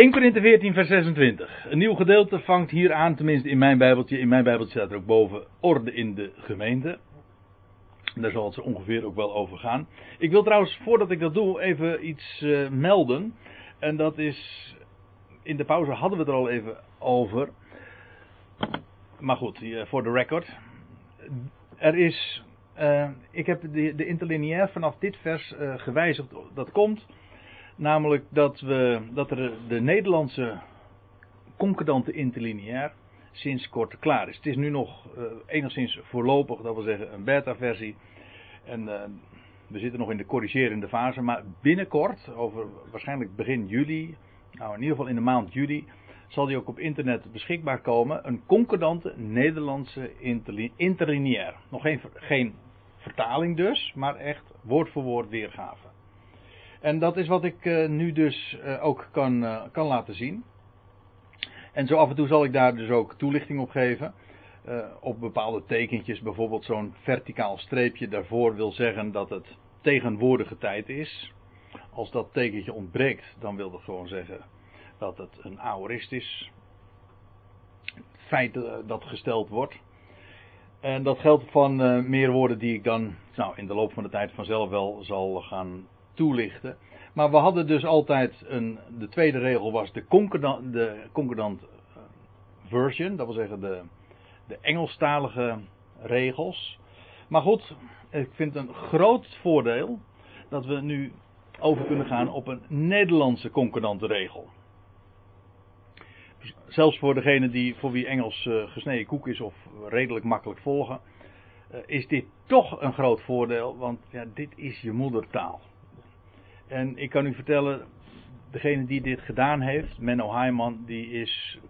1 Korinthe 14 vers 26. Een nieuw gedeelte vangt hier aan, tenminste in mijn bijbeltje. In mijn bijbeltje staat er ook boven orde in de gemeente. Daar zal het zo ongeveer ook wel over gaan. Ik wil trouwens, voordat ik dat doe, even iets uh, melden. En dat is, in de pauze hadden we het er al even over. Maar goed, voor de record. Er is, uh, ik heb de, de interlineair vanaf dit vers uh, gewijzigd. Dat komt namelijk dat, we, dat er de Nederlandse concordante interlineair sinds kort klaar is. Het is nu nog uh, enigszins voorlopig, dat wil zeggen een beta-versie. En uh, we zitten nog in de corrigerende fase, maar binnenkort, over waarschijnlijk begin juli, nou in ieder geval in de maand juli, zal die ook op internet beschikbaar komen. Een concordante Nederlandse interlineair. Nog geen, geen vertaling dus, maar echt woord voor woord weergave. En dat is wat ik uh, nu dus uh, ook kan, uh, kan laten zien. En zo af en toe zal ik daar dus ook toelichting op geven. op bepaalde tekentjes, bijvoorbeeld zo'n verticaal streepje daarvoor wil zeggen dat het tegenwoordige tijd is. Als dat tekentje ontbreekt, dan wil dat gewoon zeggen dat het een aorist is. Feit dat gesteld wordt. En dat geldt van meer woorden die ik dan nou, in de loop van de tijd vanzelf wel zal gaan toelichten. Maar we hadden dus altijd een. De tweede regel was de concordant, de concordant version, dat wil zeggen de, de Engelstalige regels. Maar goed, ik vind het een groot voordeel dat we nu over kunnen gaan op een Nederlandse concordante regel. Zelfs voor degene die voor wie Engels uh, gesneden koek is of redelijk makkelijk volgen, uh, is dit toch een groot voordeel, want ja, dit is je moedertaal. En ik kan u vertellen, degene die dit gedaan heeft, Menno Heiman, die is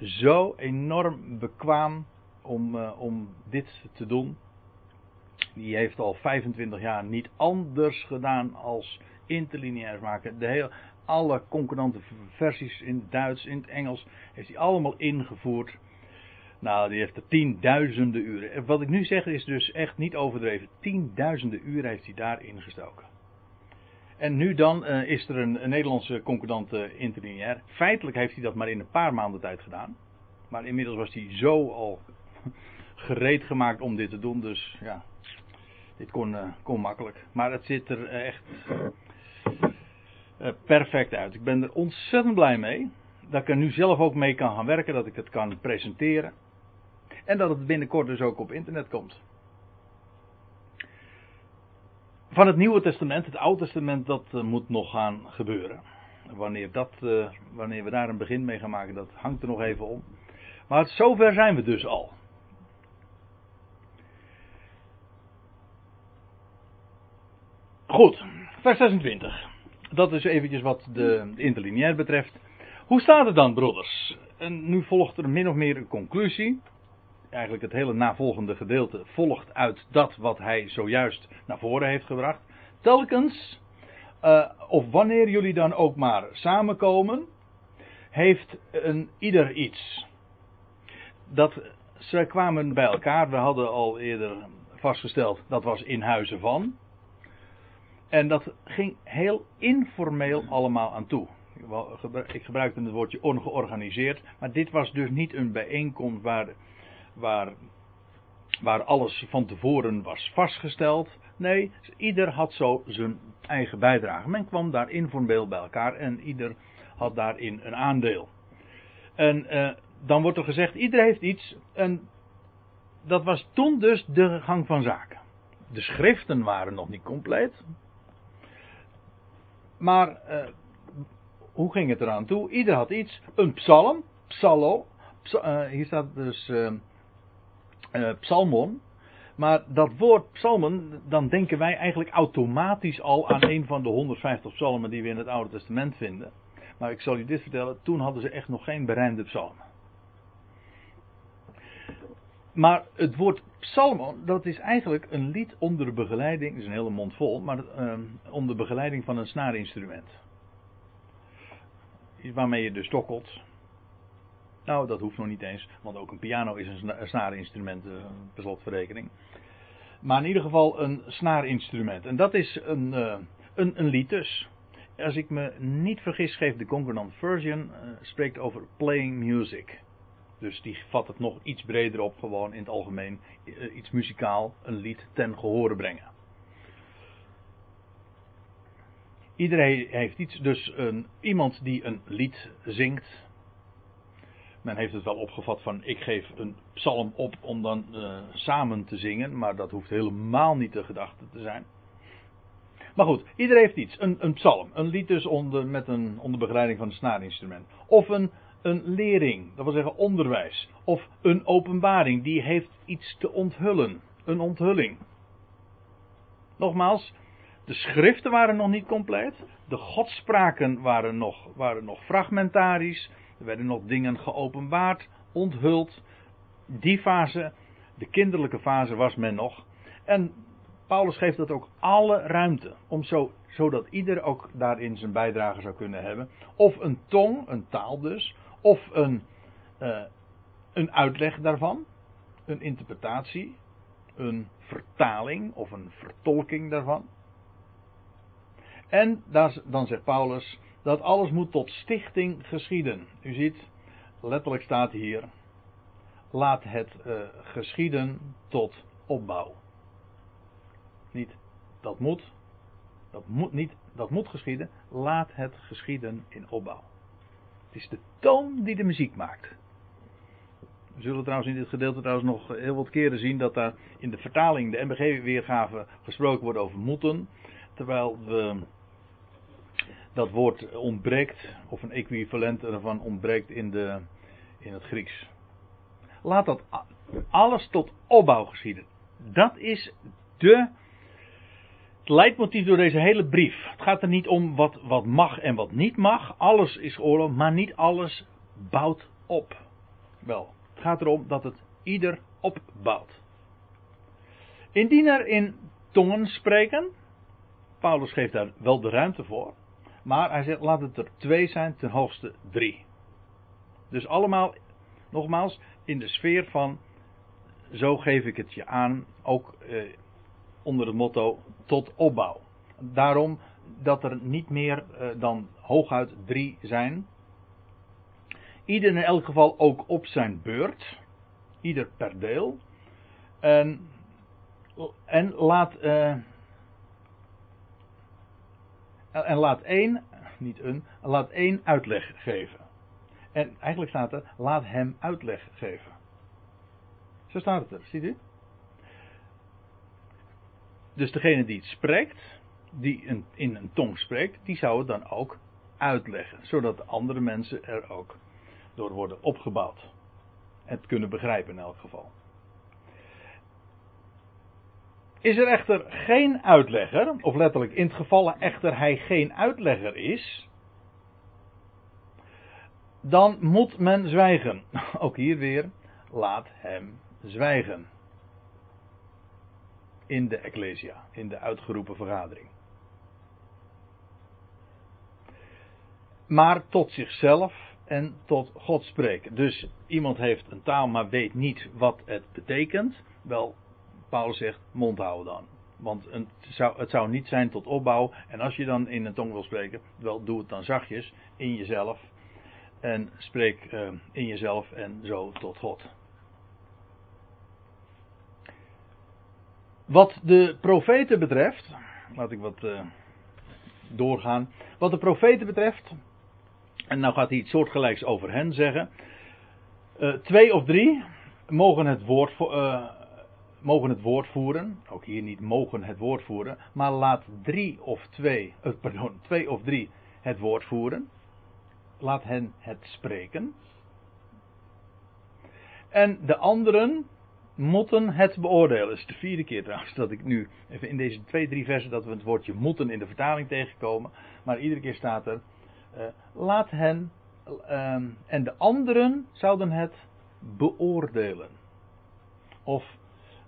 zo enorm bekwaam om, uh, om dit te doen. Die heeft al 25 jaar niet anders gedaan als interlineairs maken. De hele, alle concordante versies in het Duits, in het Engels, heeft hij allemaal ingevoerd. Nou, die heeft er tienduizenden uren. En wat ik nu zeg is dus echt niet overdreven. Tienduizenden uren heeft hij daarin gestoken. En nu dan uh, is er een, Nederlandse concordante interlineair. Feitelijk heeft hij dat maar in een paar maanden tijd gedaan. Maar inmiddels was hij zo al gereed gemaakt om dit te doen. Dus ja, dit kon, uh, kon makkelijk. Maar het zit er uh, echt perfect uit. Ik ben er ontzettend blij mee. Dat ik er nu zelf ook mee kan gaan werken. Dat ik het kan presenteren. En dat het binnenkort dus ook op internet komt van het Nieuwe Testament, het Oude Testament, dat uh, moet nog gaan gebeuren. Wanneer, dat, uh, wanneer we daar een begin mee gaan maken, dat hangt er nog even om. Maar zover zijn we dus al. Goed, vers 26. Dat is eventjes wat de, de interlineair betreft. Hoe staat het dan, broeders? En nu volgt er min of meer een conclusie eigenlijk het hele navolgende gedeelte volgt uit dat wat hij zojuist naar voren heeft gebracht. Telkens, uh, of wanneer jullie dan ook maar samenkomen, heeft een ieder iets. Dat ze kwamen bij elkaar, we hadden al eerder vastgesteld, dat was in huizen van. En dat ging heel informeel allemaal aan toe. Ik gebruikte het woordje ongeorganiseerd, maar dit was dus niet een bijeenkomst waar waar, waar alles van tevoren was vastgesteld. Nee, ieder had zo zijn eigen bijdrage. Men kwam daar informeel bij elkaar en ieder had daarin een aandeel. En uh, dan wordt er gezegd, ieder heeft iets. En dat was toen dus de gang van zaken. De schriften waren nog niet compleet. Maar uh, hoe ging het eraan toe? Ieder had iets. Een psalm, psallo. Psa uh, hier staat dus psalmon. Maar dat woord psalmen, dan denken wij eigenlijk automatisch al aan een van de 150 psalmen die we in het Oude Testament vinden. Maar ik zal u dit vertellen, toen hadden ze echt nog geen berijmde psalmen. Maar het woord psalmon, dat is eigenlijk een lied onder begeleiding, dat is een hele mond vol, maar uh, onder begeleiding van een snaarinstrument. Waarmee je dus tokkelt. Nou, dat hoeft nog niet eens, want ook een piano is een snaarinstrument, uh, per slotverrekening. Maar in ieder geval een snaarinstrument. En dat is een, uh, een, een lied dus. als ik me niet vergis, geeft de Concordant Version, uh, spreekt over playing music. Dus die vat het nog iets breder op, gewoon in het algemeen iets muzikaal, een lied ten gehore brengen. Iedereen heeft iets, dus een, iemand die een lied zingt. Men heeft het wel opgevat van ik geef een psalm op om dan uh, samen te zingen, maar dat hoeft helemaal niet de gedachte te zijn. Maar goed, iedereen heeft iets. Een, een psalm. Een lied dus onder, met een, onder begeleiding van een snaarinstrument. Of een, een lering, dat wil zeggen onderwijs. Of een openbaring, die heeft iets te onthullen. Een onthulling. Nogmaals, de schriften waren nog niet compleet. De godspraken waren nog, waren nog fragmentarisch. Er werden nog dingen geopenbaard, onthuld. Die fase, de kinderlijke fase, was men nog. En Paulus geeft dat ook alle ruimte. Om zo, zodat ieder ook daarin zijn bijdrage zou kunnen hebben. Of een tong, een taal dus. Of een, uh, een uitleg daarvan. Een interpretatie. Een vertaling of een vertolking daarvan. En dan zegt Paulus dat alles moet tot stichting geschieden. U ziet, letterlijk staat hier, laat het uh, geschieden tot opbouw. Niet dat moet, dat moet niet, dat moet geschieden, laat het geschieden in opbouw. Het is de toon die de muziek maakt. We zullen trouwens in dit gedeelte trouwens nog heel wat keren zien dat daar in de vertaling, de MBG-weergave, gesproken wordt over moeten. Terwijl we dat woord ontbreekt, of een equivalent ervan ontbreekt in, de, in het Grieks. Laat dat alles tot opbouw geschieden. Dat is de het leidmotief door deze hele brief. Het gaat er niet om wat, wat mag en wat niet mag. Alles is oorlog, maar niet alles bouwt op. Wel, het gaat erom dat het ieder opbouwt. Indien er in tongen spreken, Paulus geeft daar wel de ruimte voor. Maar hij zegt, laat het er twee zijn, ten hoogste drie. Dus allemaal, nogmaals, in de sfeer van, zo geef ik het je aan, ook eh, onder het motto, tot opbouw. Daarom dat er niet meer eh, dan hooguit drie zijn. Ieder in elk geval ook op zijn beurt. Ieder per deel. En, en laat. Uh, en laat één, niet een, laat één uitleg geven. En eigenlijk staat er, laat hem uitleg geven. Zo staat het er, ziet u? Dus degene die het spreekt, die in een tong spreekt, die zou het dan ook uitleggen. Zodat de andere mensen er ook door worden opgebouwd. Het kunnen begrijpen in elk geval. Is er echter geen uitlegger, of letterlijk in het geval echter hij geen uitlegger is, dan moet men zwijgen. Ook hier weer, laat hem zwijgen. In de Ecclesia, in de uitgeroepen vergadering. Maar tot zichzelf en tot God spreken. Dus iemand heeft een taal, maar weet niet wat het betekent. Wel, Paulus zegt, mond houden dan. Want het zou, het zou niet zijn tot opbouw. En als je dan in een tong wil spreken, wel doe het dan zachtjes in jezelf. En spreek uh, in jezelf en zo tot God. Wat de profeten betreft, laat ik wat uh, doorgaan. Wat de profeten betreft, en nou gaat hij iets soortgelijks over hen zeggen. Uh, twee of drie mogen het woord, uh, mogen het woord voeren. Ook hier niet mogen het woord voeren. Maar laat drie of twee, uh, pardon, twee of drie het woord voeren. Laat hen het spreken. En de anderen moeten het beoordelen. Dat is de vierde keer trouwens dat ik nu even in deze twee, drie versen dat we het woordje moeten in de vertaling tegenkomen. Maar iedere keer staat er, uh, laat hen uh, en de anderen zouden het beoordelen. Of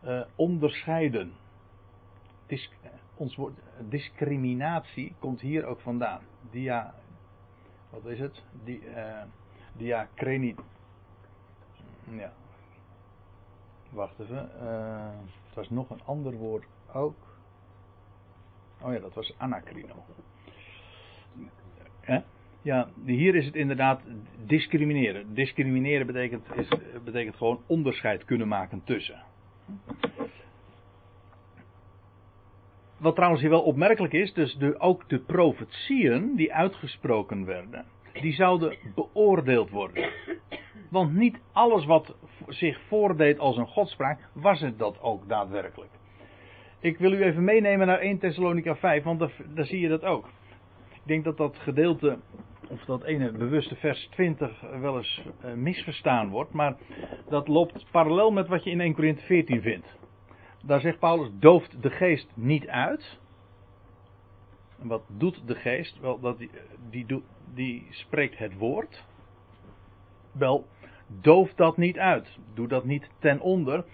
uh, onderscheiden. Ons woord, discriminatie komt hier ook vandaan. Dia, wat is het? Di, uh. Ja. Wacht even. Uh, het was nog een ander woord ook. Oh ja, dat was anacrino. Ja, hier is het inderdaad discrimineren. Discrimineren betekent, is, betekent gewoon onderscheid kunnen maken tussen. Wat trouwens hier wel opmerkelijk is, dus de, ook de profetieën die uitgesproken werden, die zouden beoordeeld worden. Want niet alles wat zich voordeed als een godspraak, was het dat ook daadwerkelijk. Ik wil u even meenemen naar 1 Thessalonica 5, want daar, daar zie je dat ook. Ik denk dat dat gedeelte, of dat ene bewuste vers 20 wel eens uh, misverstaan wordt, maar dat loopt parallel met wat je in 1 Corinthië 14 vindt. Daar zegt Paulus, dooft de geest niet uit. En wat doet de geest? Wel, dat die, die, die spreekt het woord. Wel, doof dat niet uit. Doe dat niet ten onder.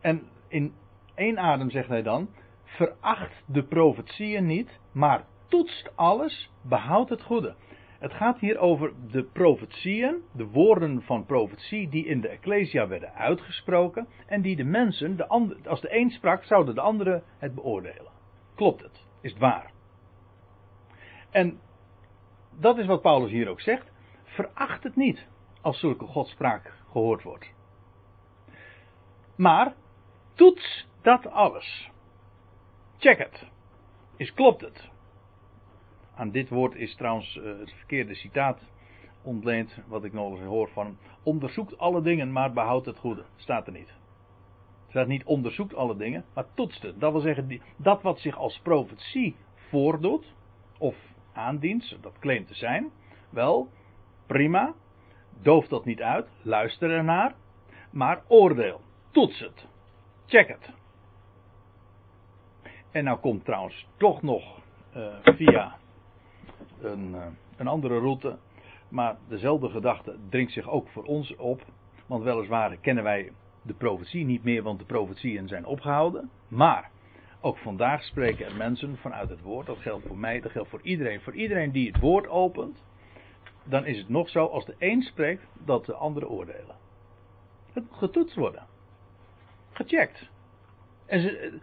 En in één adem zegt hij dan: veracht de profetieën niet, maar toetst alles, behoud het goede. Het gaat hier over de profetieën, de woorden van profetie die in de Ecclesia werden uitgesproken en die de mensen, de als de een sprak, zouden de andere het beoordelen. Klopt het? Is het waar? En dat is wat Paulus hier ook zegt. Veracht het niet als zulke godspraak gehoord wordt. Maar toets dat alles. Check het. Is klopt het? Aan dit woord is trouwens uh, het verkeerde citaat ontleend, wat ik nog eens hoor van. Onderzoekt alle dingen, maar behoudt het goede. Staat er niet. Staat niet onderzoekt alle dingen, maar toetst het. Dat wil zeggen, dat wat zich als profetie voordoet, of aandient, dat claimt te zijn, wel, prima. Doof dat niet uit, luister ernaar, maar oordeel. Toets het. Check het. En nou komt trouwens toch nog uh, via een, uh, een andere route. Maar dezelfde gedachte dringt zich ook voor ons op. Want weliswaar kennen wij de profetie niet meer, want de profetieën zijn opgehouden. Maar ook vandaag spreken er mensen vanuit het woord. Dat geldt voor mij, dat geldt voor iedereen. Voor iedereen die het woord opent, dan is het nog zo als de een spreekt dat de andere oordelen. Het moet getoetst worden. Gecheckt. En ze,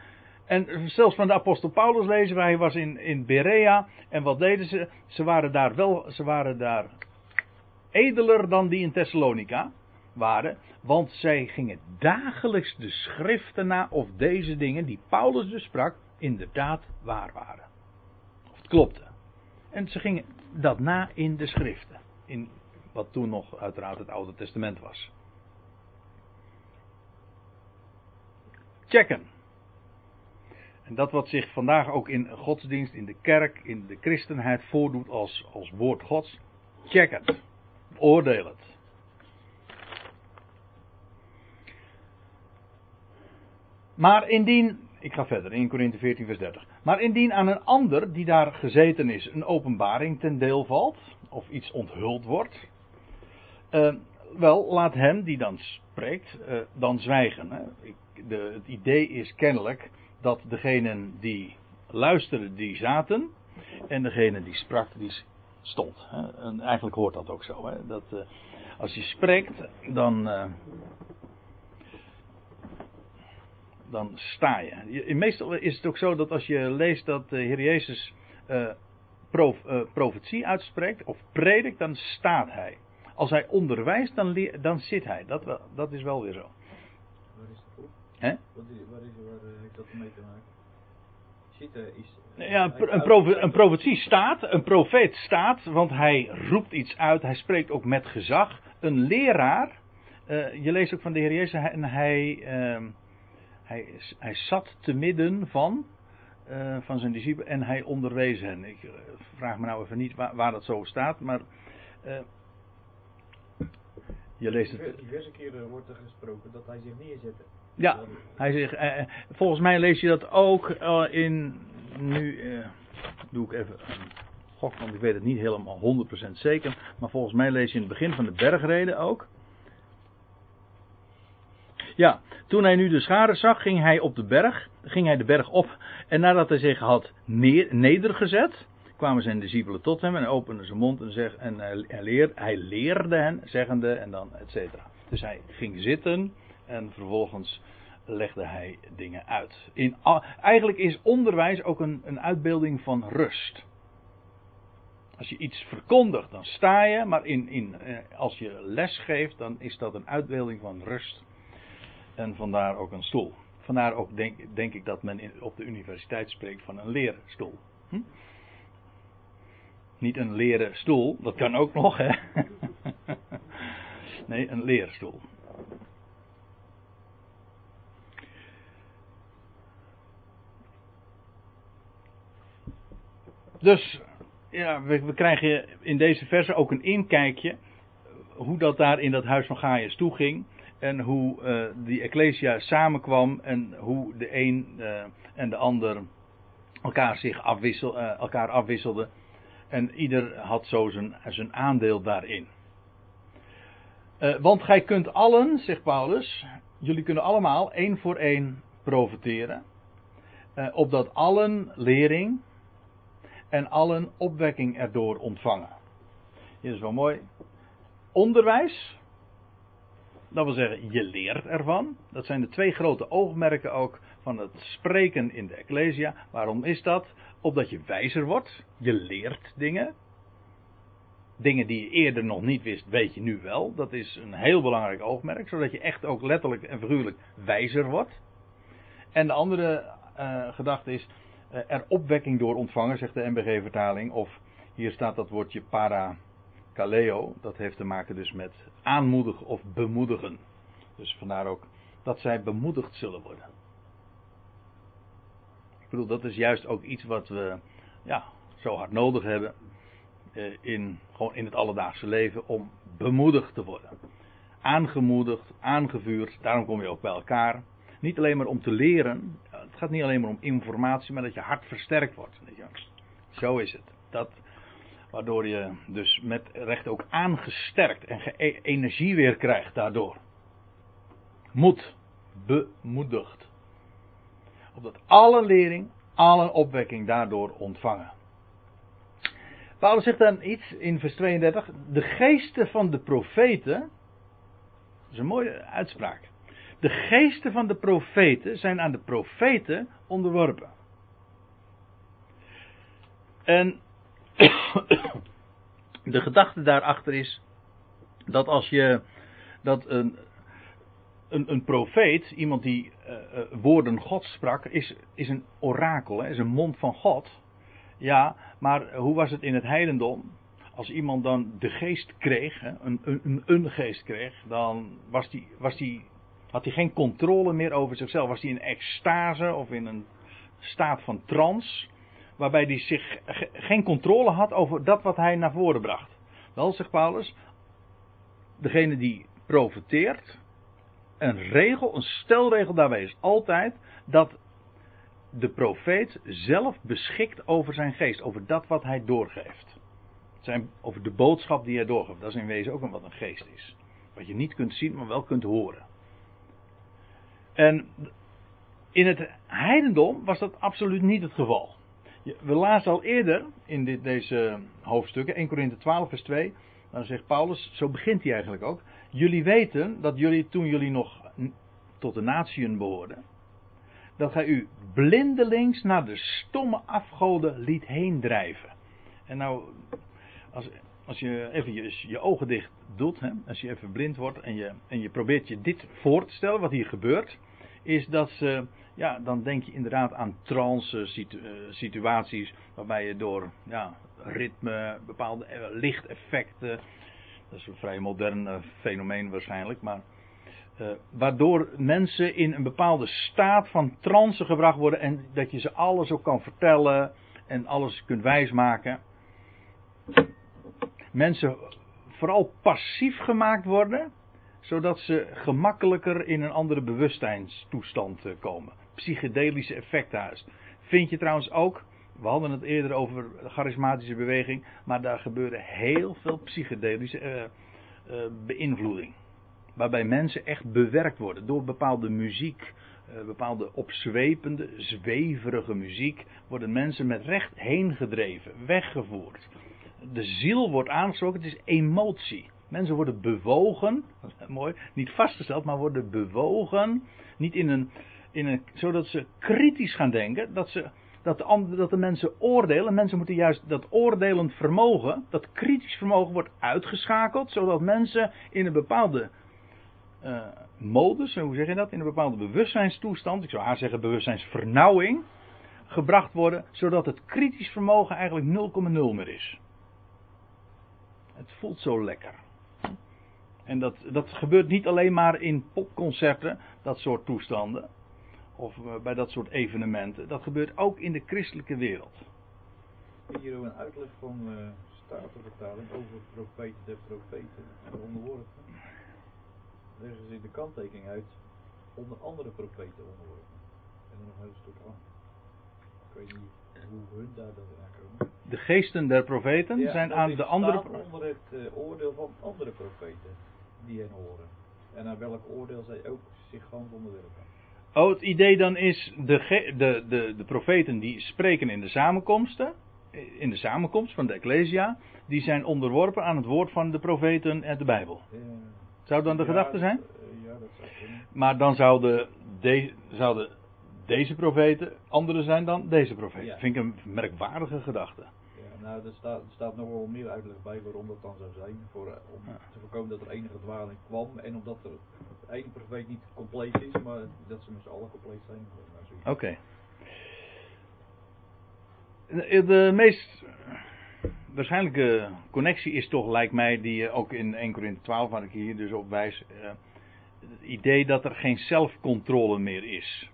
en zelfs van de apostel Paulus lezen wij, hij was in, in Berea. En wat deden ze? Ze waren daar wel, ze waren daar edeler dan die in Thessalonica waren. Want zij gingen dagelijks de schriften na of deze dingen die Paulus dus sprak, inderdaad waar waren. Of het klopte. En ze gingen dat na in de schriften. In wat toen nog uiteraard het Oude Testament was. Checken. En dat wat zich vandaag ook in godsdienst, in de kerk, in de christenheid voordoet als, als woord gods, check het. Oordeel het. Maar indien, ik ga verder, in Korinthe 14 vers 30. Maar indien aan een ander die daar gezeten is een openbaring ten deel valt, of iets onthuld wordt, uh, wel, laat hem die dan spreekt, uh, dan zwijgen. Hè. Ik, de, het idee is kennelijk dat degenen die luisterden, die zaten. En degene die sprak, die stond. En eigenlijk hoort dat ook zo. Hè? Dat, uh, als je spreekt, dan. Uh, dan sta je. In meestal is het ook zo dat als je leest dat de Heer Jezus uh, prof, profetie uitspreekt of predikt, dan staat hij. Als hij onderwijst, dan, dan zit hij. Dat, dat is wel weer zo. Hè? Wat is, waar, is, waar uh, heeft dat mee te maken? Ja, een, profe, een profetie staat, een profeet staat, want hij roept iets uit, hij spreekt ook met gezag. Een leraar, uh, je leest ook van de Heer Jezus, en hij, uh, hij, hij zat te midden van, uh, van zijn discipelen en hij onderwees hen. Ik vraag me nou even niet waar, waar dat zo staat, maar je leest het. Diverse keren wordt er gesproken dat hij zich neerzette. Ja, hij zegt, eh, eh, volgens mij lees je dat ook uh, in, nu uh, doe ik even een gok, want ik weet het niet helemaal 100% zeker, maar volgens mij lees je in het begin van de bergreden ook. Ja, toen hij nu de scharen zag, ging hij op de berg, ging hij de berg op en nadat hij zich had neer, nedergezet, kwamen zijn discipelen tot hem en openden zijn mond en, zeg, en hij, hij, leer, hij leerde hen, zeggende en dan et cetera. Dus hij ging zitten en vervolgens legde hij dingen uit. In, eigenlijk is onderwijs ook een, een uitbeelding van rust. Als je iets verkondigt, dan sta je, maar in, in, eh, als je les geeft, dan is dat een uitbeelding van rust. En vandaar ook een stoel. Vandaar ook denk, denk ik dat men op de universiteit spreekt van een leerstoel. Hm? Niet een leren stoel, dat kan ook nog, hè? nee, een leerstoel. Dus ja, we, we, krijgen in deze verse ook een inkijkje hoe dat daar in dat huis van Gaius toeging. En hoe uh, die Ecclesia samenkwam en hoe de een uh, en de ander elkaar, zich afwissel, elkaar afwisselden. En ieder had zo zijn, zijn aandeel daarin. want gij kunt allen, zegt Paulus, jullie kunnen allemaal één voor één profiteren. opdat allen lering, en allen opwekking erdoor ontvangen. Hier is wel mooi. Onderwijs, dat wil zeggen, je leert ervan. Dat zijn de twee grote oogmerken ook van het spreken in de Ecclesia. Waarom is dat? Opdat je wijzer wordt. Je leert dingen. Dingen die je eerder nog niet wist, weet je nu wel. Dat is een heel belangrijk oogmerk, zodat je echt ook letterlijk en figuurlijk wijzer wordt. En de andere uh, gedachte is eh, er opwekking door ontvangen, zegt de MBG-vertaling. Of hier staat dat woordje parakaleo. Dat heeft te maken dus met aanmoedigen of bemoedigen. Dus vandaar ook dat zij bemoedigd zullen worden. Ik bedoel, dat is juist ook iets wat we ja, zo hard nodig hebben. Eh, in, gewoon in het alledaagse leven om bemoedigd te worden. Aangemoedigd, aangevuurd, daarom kom je ook bij elkaar. Niet alleen maar om te leren. Gaat niet alleen maar om informatie, maar dat je hart versterkt wordt. Zo is het. Dat, waardoor je dus met recht ook aangesterkt en e- energie weer krijgt daardoor. Moed, bemoedigd. Opdat alle lering, alle opwekking daardoor ontvangen. Paulus zegt dan iets in vers 32. De geesten van de profeten. Dat is een mooie uitspraak. De geesten van de profeten zijn aan de profeten onderworpen. En de gedachte daarachter is dat als je dat een, een, een profeet, iemand die uh, woorden God sprak, is, is een orakel, is een mond van God. Ja, maar hoe was het in het heidendom? Als iemand dan de geest kreeg, een, een, een geest kreeg, dan was die, was die had hij geen controle meer over zichzelf. Was hij in extase of in een staat van trance. Waarbij hij zich geen controle had over dat wat hij naar voren bracht. Wel, zegt Paulus. Degene die profeteert. Een regel, een stelregel daarbij is altijd dat de profeet zelf beschikt over zijn geest. Over dat wat hij doorgeeft. Zijn, over de boodschap die hij doorgeeft. Dat is in wezen ook een wat een geest is. Wat je niet kunt zien, maar wel kunt horen. En in het heidendom was dat absoluut niet het geval. We lazen al eerder in dit, deze hoofdstukken, 1 Korinthe 12 vers 2, dan zegt Paulus, zo begint hij eigenlijk ook. Jullie weten dat jullie toen jullie nog tot de natieën behoorden, dat gij u blindelings naar de stomme afgoden liet heen drijven. En nou, als, als je even je, je ogen dicht doet, hè, als je even blind wordt en je, en je probeert je dit voor te stellen, wat hier gebeurt, is dat ze, ja, dan denk je inderdaad aan trance eh, situaties, waarbij je door ja, ritme, bepaalde eh, lichteffecten, dat is een vrij modern uh, fenomeen waarschijnlijk, maar waardoor mensen in een bepaalde staat van trance gebracht worden en dat je ze alles ook kan vertellen en alles kunt wijsmaken. Mensen vooral passief gemaakt worden, zodat ze gemakkelijker in een andere bewustzijnstoestand eh, komen. Psychedelische effecten juist. Vind je trouwens ook, we hadden het eerder over charismatische beweging, maar daar gebeurde heel veel psychedelische uh, beïnvloeding. Waarbij mensen echt bewerkt worden door bepaalde muziek, bepaalde opzwepende, zweverige muziek, worden mensen met recht heen gedreven, weggevoerd de ziel wordt aangesproken, het is emotie. Mensen worden bewogen, mooi, niet vastgesteld, maar worden bewogen, niet in een, in een, zodat ze kritisch gaan denken, dat ze dat de, dat de mensen oordelen. Mensen moeten juist dat oordelend vermogen, dat kritisch vermogen wordt uitgeschakeld, zodat mensen in een bepaalde uh, modus, hoe zeg je dat, in een bepaalde bewustzijnstoestand, ik zou haar zeggen bewustzijnsvernauwing, gebracht worden, zodat het kritisch vermogen eigenlijk 0,0 meer is. Het voelt zo lekker. En dat, dat gebeurt niet alleen maar in popconcerten, dat soort toestanden. Of eh, bij dat soort evenementen. Dat gebeurt ook in de christelijke wereld. Hier een uitleg van uh, Statenvertaling over profeten der profeten en onderworpen. Leggen ze in de kanttekening uit onder andere profeten onderworpen. En dan nog een heel stuk aan. Ik weet niet hoe hun daar dan aankomen. De geesten der profeten zijn aan de andere. onder het uh, oordeel van andere profeten die hen horen. En aan welk oordeel zij ook zich gewoon onderwerpen. Oh, het idee dan is, de, de, de, de profeten die spreken in de samenkomsten, in de samenkomst van de Ecclesia, die zijn onderworpen aan het woord van de profeten en de Bijbel. Zou dan de gedachte zijn? Eh, ja, dat zou kunnen. Maar dan zouden, de, zouden deze profeten andere zijn dan deze profeten. Ja. Vind ik een merkwaardige gedachte. Nou, er staat, staat nog wel meer uitleg bij waarom dat dan zou zijn. Voor, eh, om te voorkomen dat er enige dwaling kwam. En omdat er één profeet niet compleet is, maar dat ze met z'n allen compleet zijn. Oké. Okay. De, de, meest waarschijnlijke connectie is toch, lijkt mij, die ook in 1 Corinthië 12, waar ik hier dus op wijs. Uh, het idee dat er geen zelfcontrole meer is.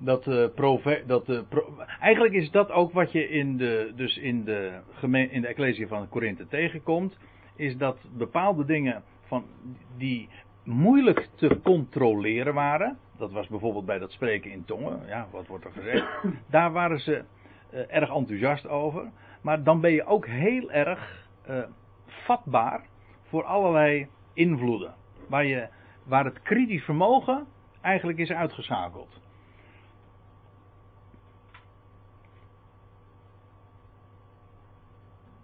Dat profe, dat de eigenlijk is dat ook wat je in de, dus in de, gemeen, in de Ecclesia van Korinthe tegenkomt. Is dat bepaalde dingen van, die moeilijk te controleren waren. Dat was bijvoorbeeld bij dat spreken in tongen. Ja, wat wordt er gezegd? Daar waren ze uh, erg enthousiast over. Maar dan ben je ook heel erg vatbaar voor allerlei invloeden. Waar, je, waar het kritisch vermogen eigenlijk is uitgeschakeld.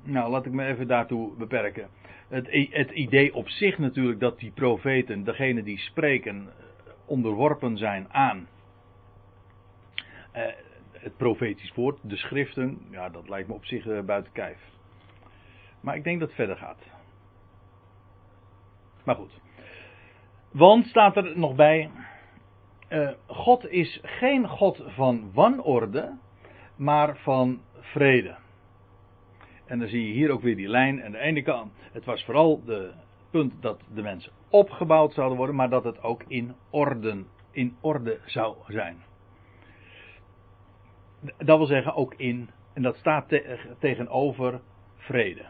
Nou, laat ik me even daartoe beperken. Het, het idee op zich natuurlijk dat die profeten, degene die spreken, eh, onderworpen zijn aan eh, het profetisch woord, de schriften, ja, dat lijkt me op zich uh, buiten kijf. Maar ik denk dat het verder gaat. Maar goed. Want staat er nog bij, uh, God is geen God van wanorde, maar van vrede. En dan zie je hier ook weer die lijn. En de ene kant, het was vooral het punt dat de mensen opgebouwd zouden worden, maar dat het ook in orde, in orde zou zijn. Dat wil zeggen ook in, en dat staat tegenover vrede.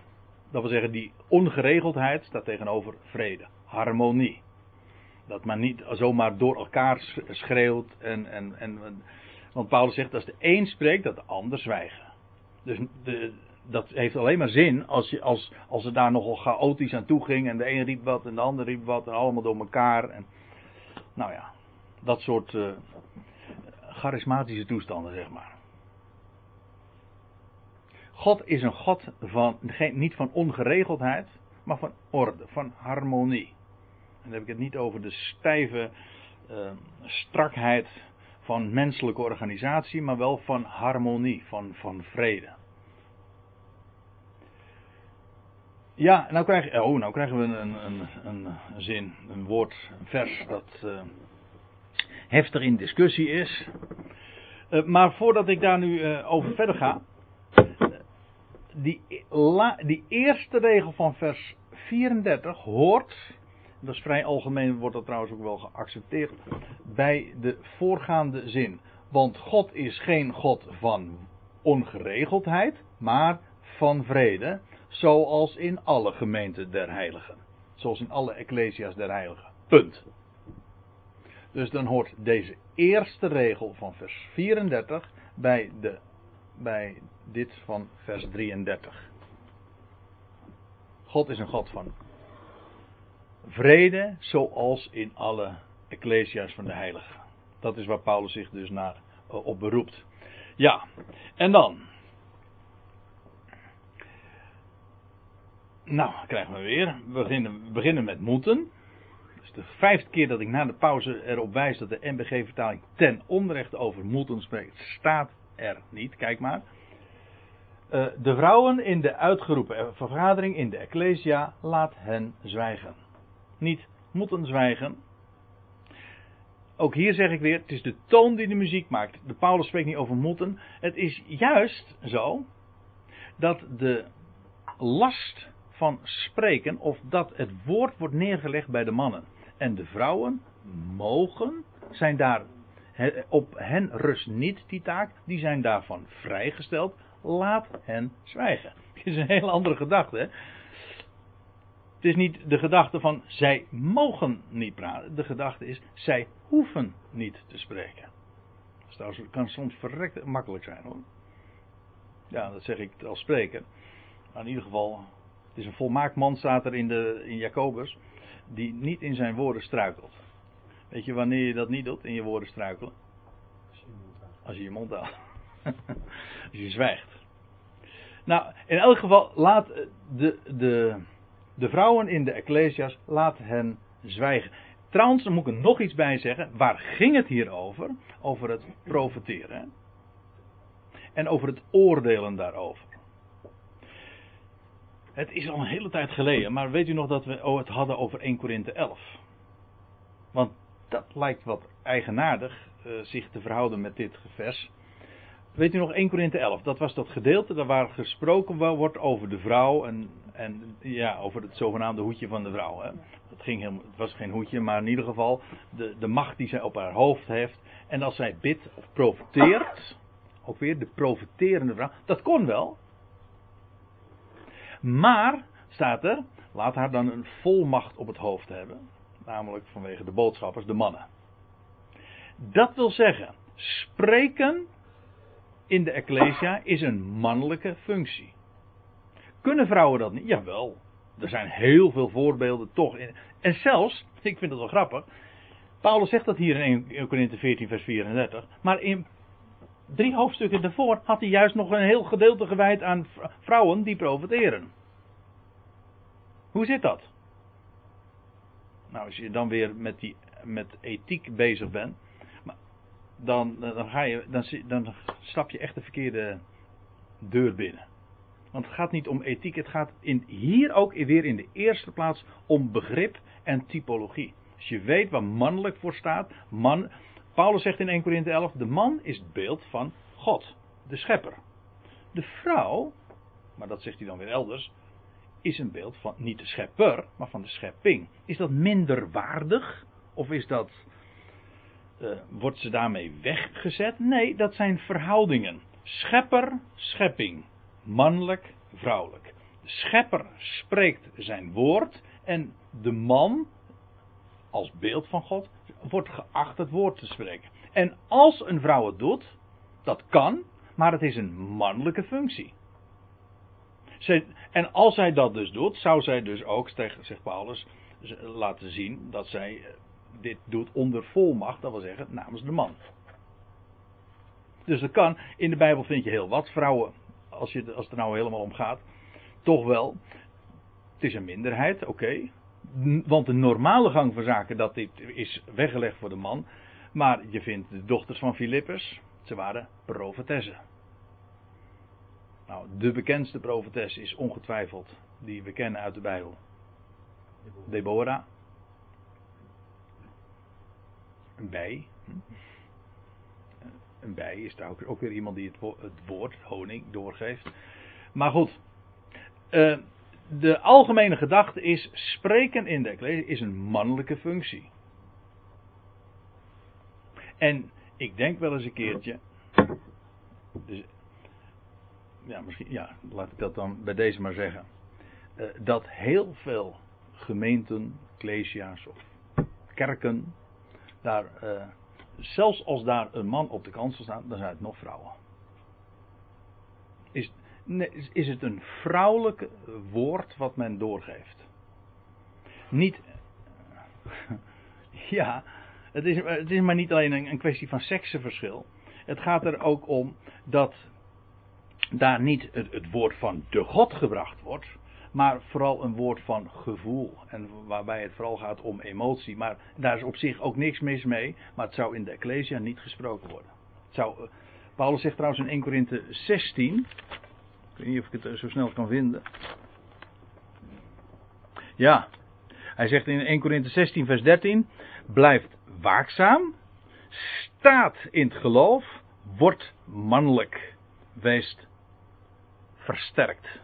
Dat wil zeggen, die ongeregeldheid staat tegenover vrede, harmonie. Dat men niet zomaar door elkaar schreeuwt. En, en, en, want Paulus zegt, als de een spreekt, dat de ander zwijgen. Dus de, dat heeft alleen maar zin als, je, als, als het daar nogal chaotisch aan toe ging. En de een riep wat en de ander riep wat. En allemaal door elkaar. En, nou ja, dat soort uh, charismatische toestanden, zeg maar. God is een God van, niet van ongeregeldheid, maar van orde, van harmonie. En dan heb ik het niet over de stijve uh, strakheid van menselijke organisatie, maar wel van harmonie, van, van vrede. Ja, nou, krijg, oh, nou krijgen we een, een, een, zin, een woord, een vers dat uh, heftig in discussie is. Uh, maar voordat ik daar nu over verder ga, die, la, die eerste regel van vers 34 hoort, dat is vrij algemeen, wordt dat trouwens ook wel geaccepteerd, bij de voorgaande zin. Want God is geen God van ongeregeldheid, maar van vrede zoals in alle gemeenten der heiligen. Zoals in alle ecclesia's der heiligen. Punt. Dus dan hoort deze eerste regel van vers 34 bij, de, bij dit van vers 33. God is een God van vrede, zoals in alle ecclesia's van de heiligen. Dat is waar Paulus zich dus naar uh, op beroept. Ja, en dan Nou, krijgen we weer. We beginnen, beginnen met moeten. de vijfde keer dat ik na de pauze erop wijs dat de NBG-vertaling ten onrechte over moeten spreekt. Staat er niet, kijk maar. Uh, de vrouwen in de uitgeroepen vergadering in de Ecclesia, laat hen zwijgen. Niet moeten zwijgen. Ook hier zeg ik weer, het is de toon die de muziek maakt. De Paulus spreekt niet over moeten. Het is juist zo dat de last van spreken of dat het woord wordt neergelegd bij de mannen. En de vrouwen mogen, zijn daar, op hen rust niet die taak, die zijn daarvan vrijgesteld. Laat hen zwijgen. Dat is een hele andere gedachte. Hè? Het is niet de gedachte van zij mogen niet praten. De gedachte is zij hoeven niet te spreken. Dat kan soms verrekt makkelijk zijn hoor. Ja, dat zeg ik als spreker. Maar in ieder geval, het is een volmaakt man, staat er in, de, in Jacobus, die niet in zijn woorden struikelt. Weet je wanneer je dat niet doet, in je woorden struikelen? Als je je mond houdt. Als je zwijgt. Nou, in elk geval, laat de, de, de vrouwen in de Ecclesias, laat hen zwijgen. Trouwens, dan moet ik er nog iets bij zeggen. Waar ging het hier over? Over het profeteren. En over het oordelen daarover. Het is al een hele tijd geleden, maar weet u nog dat we het hadden over 1 Korinthe 11? Want dat lijkt wat eigenaardig uh, zich te verhouden met dit vers. Weet u nog 1 Korinthe 11? Dat was dat gedeelte daar waar gesproken wordt over de vrouw en, en ja, over het zogenaamde hoedje van de vrouw. Hè? Dat ging helemaal, het was geen hoedje, maar in ieder geval de, de macht die zij op haar hoofd heeft. En als zij bidt of profeteert, ook weer de profeterende vrouw, dat kon wel. Maar, staat er, laat haar dan een volmacht op het hoofd hebben. Namelijk vanwege de boodschappers, de mannen. Dat wil zeggen, spreken in de Ecclesia is een mannelijke functie. Kunnen vrouwen dat niet? Jawel. Er zijn heel veel voorbeelden toch. In. En zelfs, ik vind het wel grappig. Paulus zegt dat hier in 1 Corinthië 14, vers 34. Maar in drie hoofdstukken daarvoor had hij juist nog een heel gedeelte gewijd aan vrouwen die profiteren. Hoe zit dat? Nou, als je dan weer met, die, met ethiek bezig bent, dan, dan, ga je, dan, dan stap je echt de verkeerde deur binnen. Want het gaat niet om ethiek, het gaat in, hier ook weer in de eerste plaats om begrip en typologie. Als je weet waar mannelijk voor staat, man, Paulus zegt in 1 Corinthië 11, de man is het beeld van God, de schepper. De vrouw, maar dat zegt hij dan weer elders, is een beeld van niet de schepper, maar van de schepping. Is dat minder waardig? Of is dat, uh, wordt ze daarmee weggezet? Nee, dat zijn verhoudingen. Schepper, schepping. Mannelijk, vrouwelijk. De schepper spreekt zijn woord en de man, als beeld van God, wordt geacht het woord te spreken. En als een vrouw het doet, dat kan, maar het is een mannelijke functie. En als zij dat dus doet, zou zij dus ook, zegt Paulus, laten zien dat zij eh, dit doet onder volmacht, dat wil zeggen namens de man. Dus dat kan, in de Bijbel vind je heel wat vrouwen, als, je, als het er nou helemaal om gaat, toch wel. Het is een minderheid, oké. Want de normale gang van zaken, dat dit is weggelegd voor de man. Maar je vindt de dochters van Filippus, ze waren profetessen. Nou, de bekendste profetes is ongetwijfeld die we kennen uit de Bijbel. Deborah. Een bij. Hm? Een bij is daar ook, weer iemand die het, woord, honing, doorgeeft. Maar goed. Uh, de algemene gedachte is: spreken in de ecclesia is een mannelijke functie. En ik denk wel eens een keertje. Dus, ja, misschien, ja, laat ik dat dan bij deze maar zeggen. Uh, dat heel veel gemeenten, ecclesia's of kerken, daar, uh, zelfs als daar een man op de kansel staat, dan zijn het nog vrouwen. Is, is het een vrouwelijk woord wat men doorgeeft. Niet. Ja, het is, het is maar niet alleen een, kwestie van seksenverschil. Het gaat er ook om dat daar niet het, het, woord van de God gebracht wordt, maar vooral een woord van gevoel. En waarbij het vooral gaat om emotie. Maar daar is op zich ook niks mis mee, maar het zou in de Ecclesia niet gesproken worden. Het zou, eh, Paulus zegt trouwens in 1 Korinthe 16, ik weet niet of ik het eh, zo snel kan vinden. Ja, hij zegt in 1 Korinthe 16 vers 13, blijft waakzaam, staat in het geloof, wordt mannelijk, weest versterkt.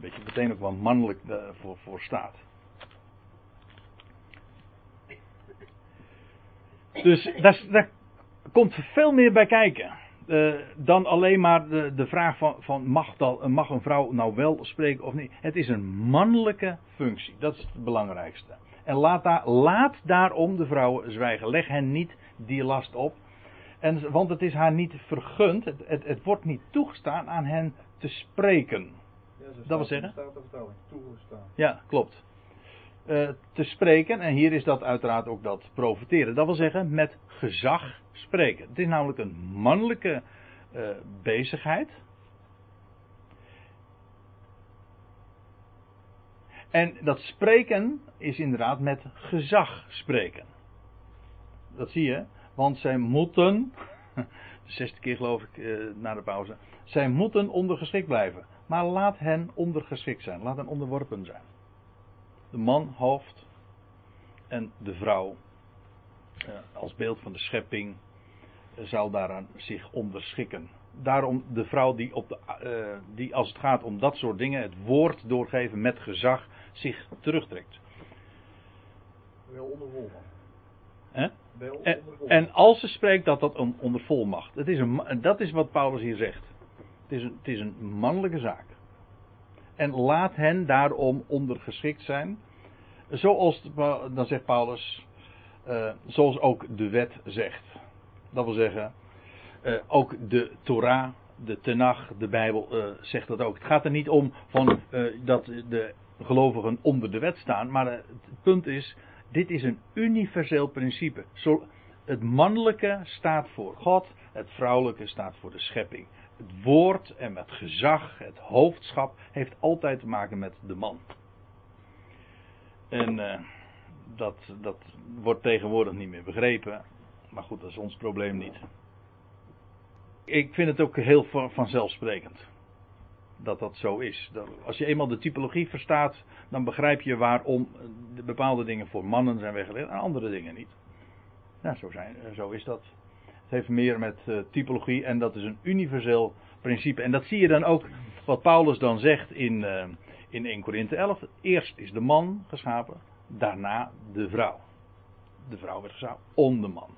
Weet je meteen ook wel mannelijk voor, voor staat. Dus daar, daar komt veel meer bij kijken. Uh, dan alleen maar de, de vraag van, van mag, dat, mag een vrouw nou wel spreken of niet. Het is een mannelijke functie. Dat is het belangrijkste. En laat, daar, laat daarom de vrouwen zwijgen. Leg hen niet die last op. En, want het is haar niet vergund. Het, het, het wordt niet toegestaan aan hen te spreken. Ja, dat wil zeggen? Staat vertaling, toegestaan. Ja, klopt. Uh, te spreken, en hier is dat uiteraard ook dat profiteren. Dat wil zeggen met gezag spreken. Het is namelijk een mannelijke uh, bezigheid. En dat spreken is inderdaad met gezag spreken. Dat zie je, want zij moeten, de zesde keer geloof ik uh, na de pauze, zij moeten ondergeschikt blijven. Maar laat hen ondergeschikt zijn, laat hen onderworpen zijn. De man hoofd en de vrouw uh, als beeld van de schepping uh, zal daaraan zich onderschikken. Daarom de vrouw die, op de, uh, die als het gaat om dat soort dingen het woord doorgeven met gezag zich terugtrekt. Wel onder volmacht. Hè? Wel En, onder volmacht. en als ze spreekt dat dat een, onder volmacht. Het is een, dat is wat Paulus hier zegt. Het is, een, het is een mannelijke zaak. En laat hen daarom ondergeschikt zijn. Zoals, dan zegt Paulus, eh, zoals ook de wet zegt. Dat wil zeggen, eh, ook de Torah, de Tenach, de Bijbel eh, zegt dat ook. Het gaat er niet om van, dat de gelovigen onder de wet staan, maar het punt is, dit is een universeel principe. Zo, het mannelijke staat voor God, het vrouwelijke staat voor de schepping. Het woord en met gezag, het hoofdschap, heeft altijd te maken met de man. En eh, dat, dat wordt tegenwoordig niet meer begrepen. Maar goed, dat is ons probleem niet. Ik vind het ook heel van- vanzelfsprekend dat dat zo is. Als je eenmaal de typologie verstaat, dan begrijp je waarom de bepaalde dingen voor mannen zijn weggelegd en andere dingen niet. Ja, zo, zijn, zo is dat. Heeft meer met eh, typologie en dat is een universeel principe. En dat zie je dan ook wat Paulus dan zegt in, eh, in 1 Korinthe 11. Eerst is de man geschapen, daarna de vrouw. De vrouw werd geschapen om de man.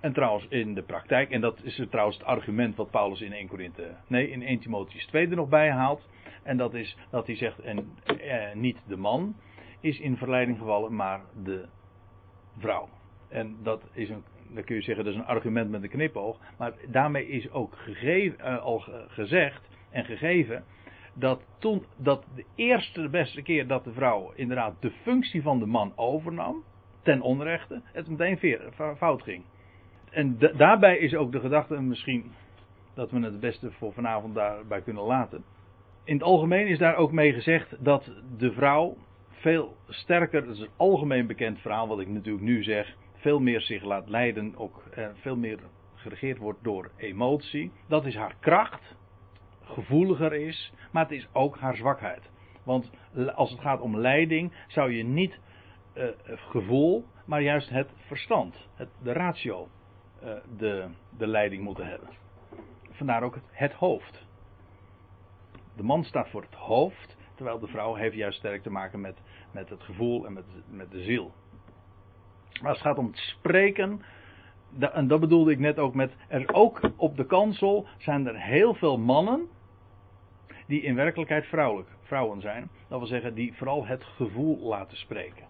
En trouwens in de praktijk, en dat is trouwens het argument wat Paulus in 1 Korinthe, nee, in 1 Timotheus 2 er nog bij haalt. En dat is dat hij zegt, en eh, niet de man is in verleiding gevallen, maar de vrouw. En dat is een, dan kun je zeggen, dat is een argument met een knipoog. Maar daarmee is ook gegeven, eh, al ge- gezegd en gegeven dat toen dat de eerste de beste keer dat de vrouw inderdaad de functie van de man overnam, ten onrechte, het meteen fout ging. En da- daarbij is ook de gedachte, en misschien dat we het beste voor vanavond daarbij kunnen laten. In het algemeen is daar ook mee gezegd dat de vrouw veel sterker, dat is een algemeen bekend verhaal wat ik natuurlijk nu zeg, veel meer zich laat leiden, ook eh, veel meer geregeerd wordt door emotie. Dat is haar kracht, gevoeliger is, maar het is ook haar zwakheid. Want als het gaat om leiding, zou je niet eh, gevoel, maar juist het verstand, het, de ratio, eh, de, de leiding moeten hebben. Vandaar ook het, het hoofd. De man staat voor het hoofd, terwijl de vrouw heeft juist sterk te maken met, met het gevoel en met, met de ziel. Maar als het gaat om het spreken, en dat bedoelde ik net ook met, er ook op de kansel zijn er heel veel mannen die in werkelijkheid vrouwelijk, vrouwen zijn. Dat wil zeggen, die vooral het gevoel laten spreken.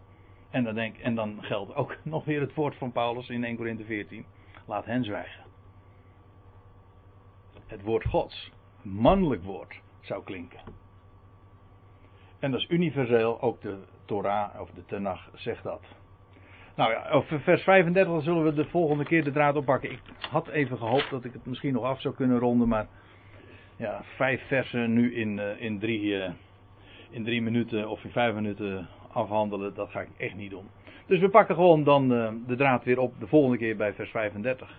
En dan, denk, en dan geldt ook nog weer het woord van Paulus in 1 Corinthië 14. Laat hen zwijgen. Het woord Gods, mannelijk woord, zou klinken. En dat is universeel, ook de Torah of de Tenach zegt dat. Nou ja, over vers 35 zullen we de volgende keer de draad oppakken. Ik had even gehoopt dat ik het misschien nog af zou kunnen ronden, maar ja, vijf versen nu in, uh, in, drie, uh, in drie minuten of in vijf minuten afhandelen, dat ga ik echt niet doen. Dus we pakken gewoon dan uh, de draad weer op de volgende keer bij vers 35.